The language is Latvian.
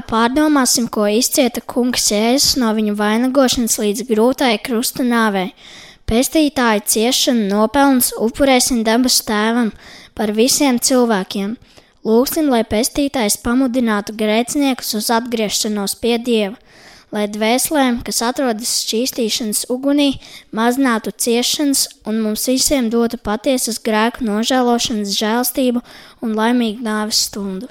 Šajā daļā pārdomāsim, ko izcieta kungs Jēzus no viņa vainagošanas līdz grūtai krusta nāvei. Pestītāja ciešana nopelns upurēsim debes tēvam par visiem cilvēkiem. Lūksim, lai pestītājs pamudinātu grēciniekus uz atgriešanos pie Dieva, lai dvēselēm, kas atrodas šķīstīšanas ugunī, mazinātu ciešanas un mums visiem dotu patiesas grēku nožēlošanas žēlstību un laimīgu nāves stundu.